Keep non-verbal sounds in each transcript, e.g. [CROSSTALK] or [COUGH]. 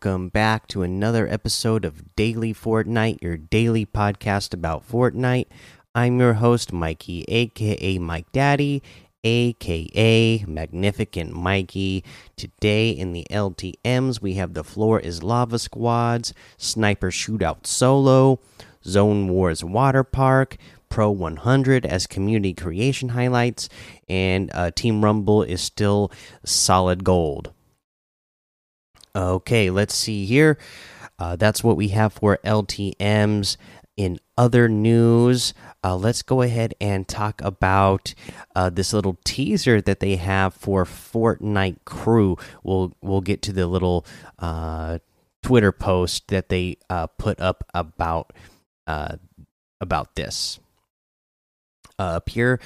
Welcome back to another episode of Daily Fortnite, your daily podcast about Fortnite. I'm your host, Mikey, aka Mike Daddy, aka Magnificent Mikey. Today in the LTMs, we have the Floor is Lava Squads, Sniper Shootout Solo, Zone Wars Water Park, Pro 100 as community creation highlights, and uh, Team Rumble is still solid gold. Okay, let's see here. Uh, that's what we have for LTMs. In other news, uh, let's go ahead and talk about uh, this little teaser that they have for Fortnite Crew. We'll we'll get to the little uh, Twitter post that they uh, put up about uh, about this. up here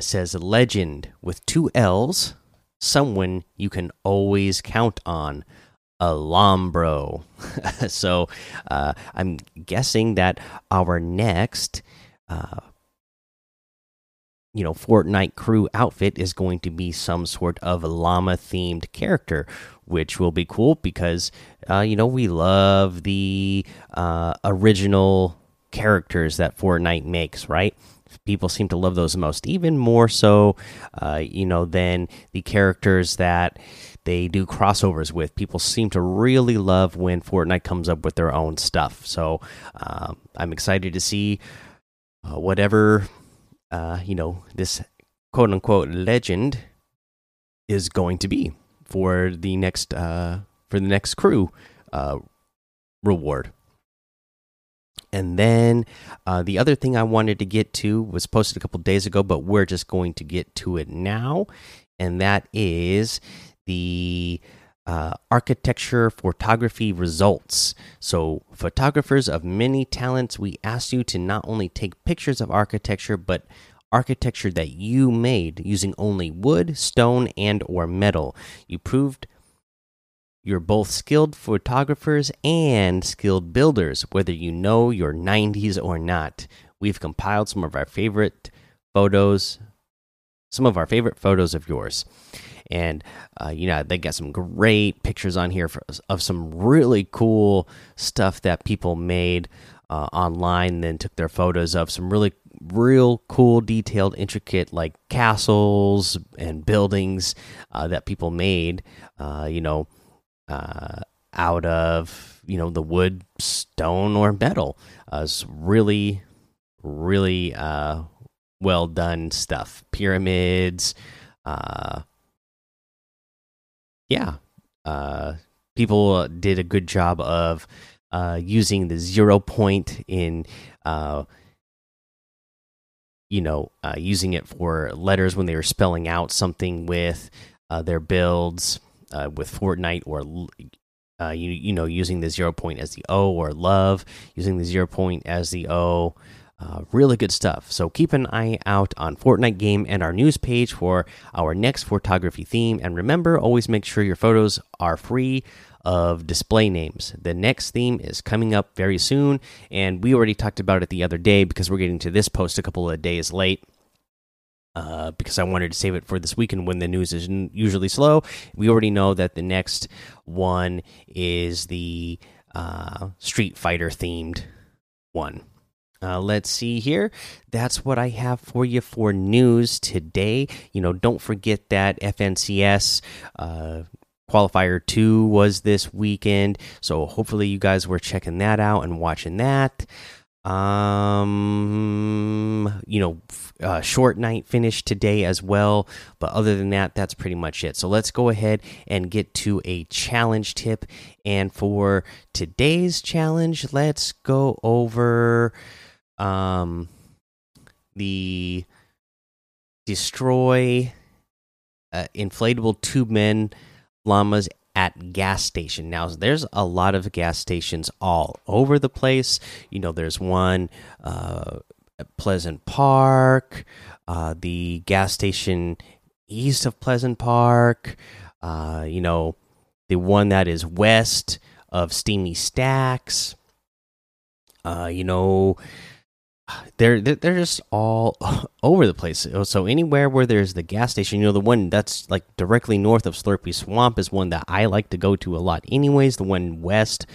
says legend with two L's, someone you can always count on. Llambro. [LAUGHS] so uh, I'm guessing that our next, uh, you know, Fortnite crew outfit is going to be some sort of llama themed character, which will be cool because, uh, you know, we love the uh, original characters that Fortnite makes, right? People seem to love those most, even more so, uh, you know, than the characters that they do crossovers with. People seem to really love when Fortnite comes up with their own stuff. So um, I'm excited to see uh, whatever uh, you know this quote unquote legend is going to be for the next uh, for the next crew uh, reward. And then uh, the other thing I wanted to get to was posted a couple days ago, but we're just going to get to it now, and that is the uh, architecture photography results. So, photographers of many talents, we ask you to not only take pictures of architecture, but architecture that you made using only wood, stone, and or metal. You proved you're both skilled photographers and skilled builders, whether you know your 90s or not. We've compiled some of our favorite photos, some of our favorite photos of yours and uh, you know they got some great pictures on here for, of some really cool stuff that people made uh, online. Then took their photos of some really real cool, detailed, intricate like castles and buildings uh, that people made. Uh, you know, uh, out of you know the wood, stone, or metal. Uh, it's really, really well done stuff. Pyramids. Uh, yeah, uh, people did a good job of uh, using the zero point in, uh, you know, uh, using it for letters when they were spelling out something with uh, their builds uh, with Fortnite or. you you know using the zero point as the O or love using the zero point as the O uh, really good stuff. So keep an eye out on Fortnite Game and our news page for our next photography theme. And remember, always make sure your photos are free of display names. The next theme is coming up very soon, and we already talked about it the other day because we're getting to this post a couple of days late. Uh, because I wanted to save it for this weekend when the news is usually slow. We already know that the next one is the uh, Street Fighter themed one. Uh, let's see here. That's what I have for you for news today. You know, don't forget that FNCS uh, qualifier 2 was this weekend. So hopefully you guys were checking that out and watching that. Um, you know, uh, short night finish today as well. But other than that, that's pretty much it. So let's go ahead and get to a challenge tip. And for today's challenge, let's go over um, the destroy uh, inflatable tube men llamas at gas station. Now, there's a lot of gas stations all over the place. You know, there's one uh, Pleasant Park, uh, the gas station east of Pleasant Park. Uh, you know, the one that is west of Steamy Stacks. Uh, you know, they're they're just all [LAUGHS] over the place. So anywhere where there's the gas station, you know, the one that's like directly north of Slurpy Swamp is one that I like to go to a lot. Anyways, the one west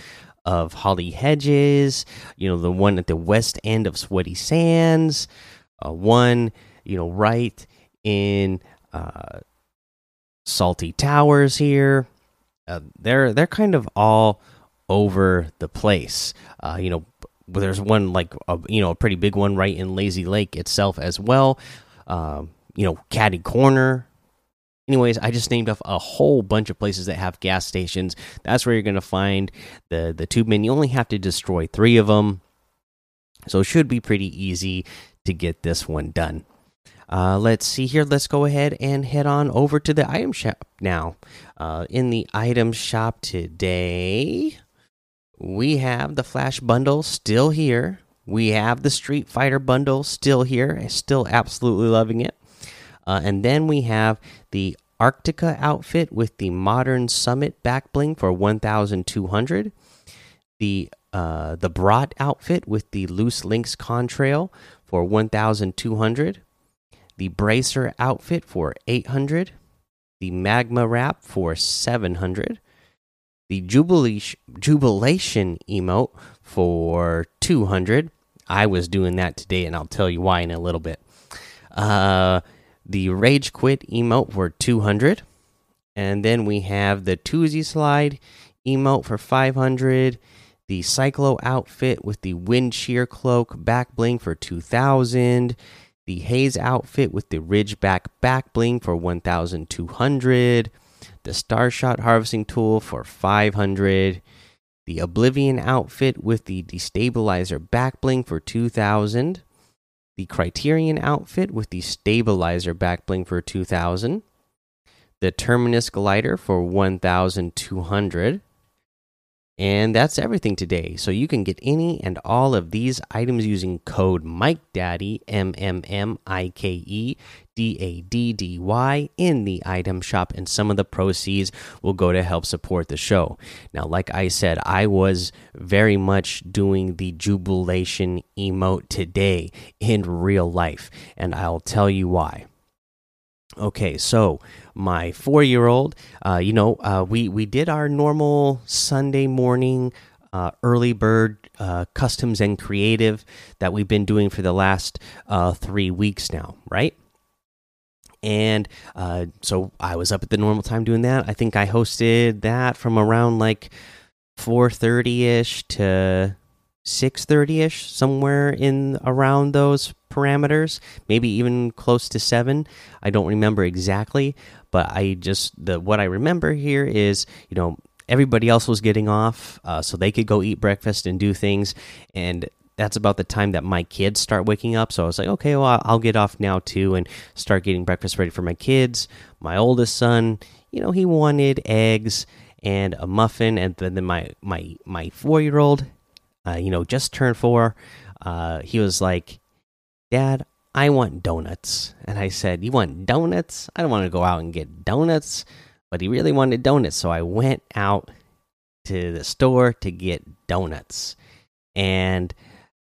of Holly Hedges, you know, the one at the west end of Sweaty Sands, uh, one you know right in uh, Salty Towers here. Uh, they're they're kind of all over the place. Uh, you know, there's one like a, you know a pretty big one right in Lazy Lake itself as well. Um, you know, Caddy Corner. Anyways, I just named off a whole bunch of places that have gas stations. That's where you're going to find the the tube men. You only have to destroy three of them, so it should be pretty easy to get this one done. Uh, let's see here. Let's go ahead and head on over to the item shop now. Uh, in the item shop today, we have the Flash bundle still here. We have the Street Fighter bundle still here. I'm Still absolutely loving it. Uh, and then we have the Arctica outfit with the Modern Summit back bling for 1,200. The uh, the Brat outfit with the Loose Links contrail for 1,200. The Bracer outfit for 800. The Magma Wrap for 700 the jubilation, jubilation emote for 200 i was doing that today and i'll tell you why in a little bit. Uh, the rage quit emote for 200 and then we have the Toosie slide emote for 500 the cyclo outfit with the wind shear cloak back bling for 2000 the haze outfit with the ridgeback back bling for 1200 the Starshot harvesting tool for 500, the Oblivion outfit with the destabilizer backbling for 2000, the Criterion outfit with the stabilizer backbling for 2000, the Terminus glider for 1200, and that's everything today. So you can get any and all of these items using code MikeDaddy, M M M I K E D A D D Y, in the item shop, and some of the proceeds will go to help support the show. Now, like I said, I was very much doing the jubilation emote today in real life, and I'll tell you why. Okay, so my four-year-old, uh, you know, uh, we we did our normal Sunday morning uh, early bird uh, customs and creative that we've been doing for the last uh, three weeks now, right? And uh, so I was up at the normal time doing that. I think I hosted that from around like four thirty ish to six thirty ish, somewhere in around those parameters, maybe even close to seven. I don't remember exactly, but I just the what I remember here is you know everybody else was getting off, uh, so they could go eat breakfast and do things, and that's about the time that my kids start waking up. So I was like, okay, well I'll get off now too and start getting breakfast ready for my kids. My oldest son, you know, he wanted eggs and a muffin, and then my my my four year old, uh, you know, just turned four. Uh, he was like, Dad, I want donuts. And I said, You want donuts? I don't want to go out and get donuts. But he really wanted donuts. So I went out to the store to get donuts. And,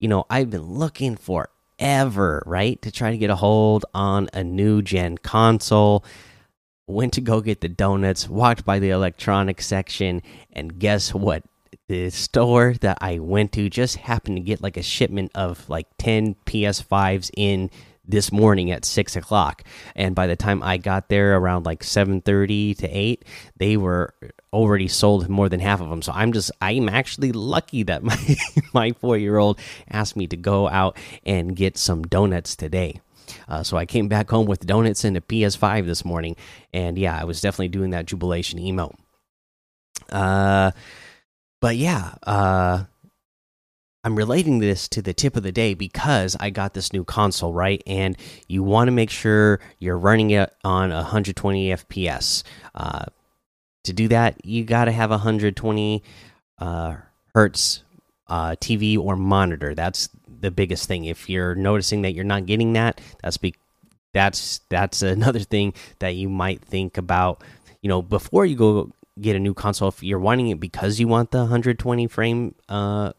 you know, I've been looking forever, right? To try to get a hold on a new gen console. Went to go get the donuts, walked by the electronics section, and guess what? The store that I went to just happened to get like a shipment of like 10 PS5s in this morning at six o'clock. And by the time i got there around like 7.30 to 8 they were already sold more than half of them so i'm just i'm actually lucky that my [LAUGHS] my four year old asked me to go out and get some donuts today. Uh, so i came back home with donuts and a ps5 this morning. And yeah i was definitely doing that jubilation emo. Uh but yeah, uh, I'm relating this to the tip of the day because I got this new console, right? And you want to make sure you're running it on 120 FPS. Uh, to do that, you got to have 120 uh, hertz uh, TV or monitor. That's the biggest thing. If you're noticing that you're not getting that, that's be that's that's another thing that you might think about. You know, before you go get a new console if you're wanting it because you want the 120 frame uh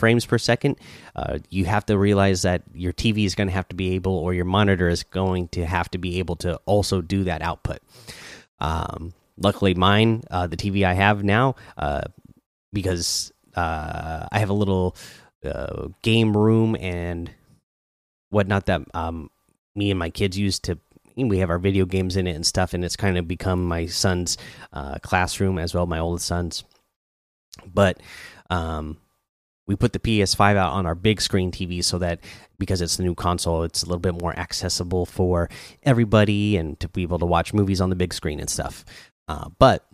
frames per second, uh, you have to realize that your TV is going to have to be able, or your monitor is going to have to be able to also do that output. Um, luckily, mine, uh, the TV I have now, uh, because uh, I have a little uh, game room and whatnot that um, me and my kids use to we have our video games in it and stuff and it's kind of become my son's uh, classroom as well my oldest son's. But um, we put the ps5 out on our big screen tv so that because it's the new console it's a little bit more accessible for everybody and to be able to watch movies on the big screen and stuff. Uh, but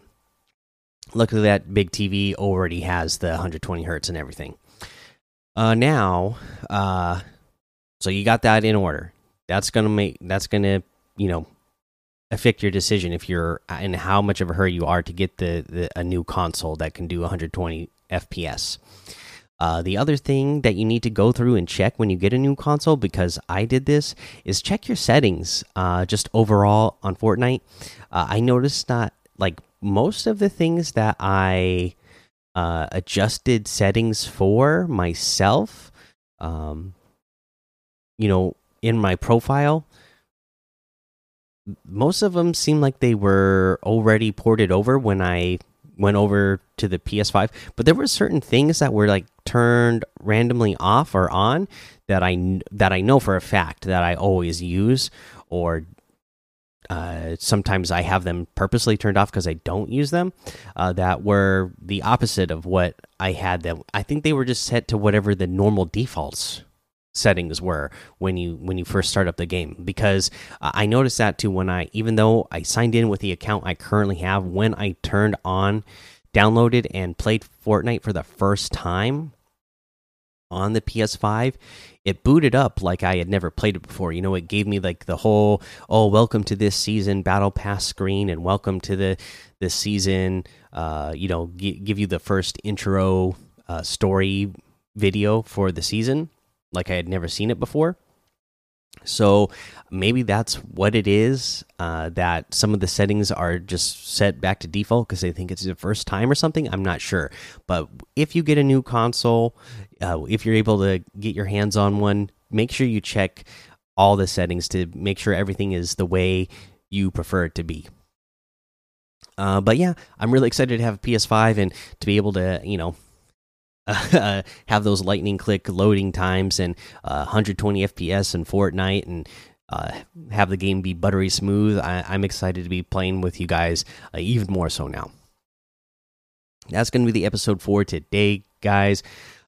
luckily that big tv already has the 120 hertz and everything. Uh, now uh, so you got that in order. That's gonna make that's gonna you know affect your decision if you're in how much of a hurry you are to get the, the a new console that can do 120 FPS. Uh, the other thing that you need to go through and check when you get a new console, because I did this, is check your settings. Uh, just overall on Fortnite, uh, I noticed that like most of the things that I uh, adjusted settings for myself, um, you know, in my profile, most of them seem like they were already ported over when I went over to the PS5. But there were certain things that were like turned randomly off or on that I that I know for a fact that I always use, or uh, sometimes I have them purposely turned off because I don't use them. Uh, that were the opposite of what I had them. I think they were just set to whatever the normal defaults settings were when you when you first start up the game. Because uh, I noticed that too when I even though I signed in with the account I currently have when I turned on downloaded and played Fortnite for the first time on the PS5 it booted up like I had never played it before. You know it gave me like the whole oh welcome to this season battle pass screen and welcome to the this season uh you know give you the first intro uh, story video for the season like I had never seen it before. So maybe that's what it is. Uh, that some of the settings are just set back to default because they think it's the first time or something. I'm not sure. But if you get a new console, uh, if you're able to get your hands on one, make sure you check all the settings to make sure everything is the way you prefer it to be. Uh, but yeah, I'm really excited to have a PS5 and to be able to, you know, uh, [LAUGHS] have those lightning click loading times and uh, 120 FPS in Fortnite and uh, have the game be buttery smooth. I, am excited to be playing with you guys uh, even more so now. That's going to be the episode for today, guys.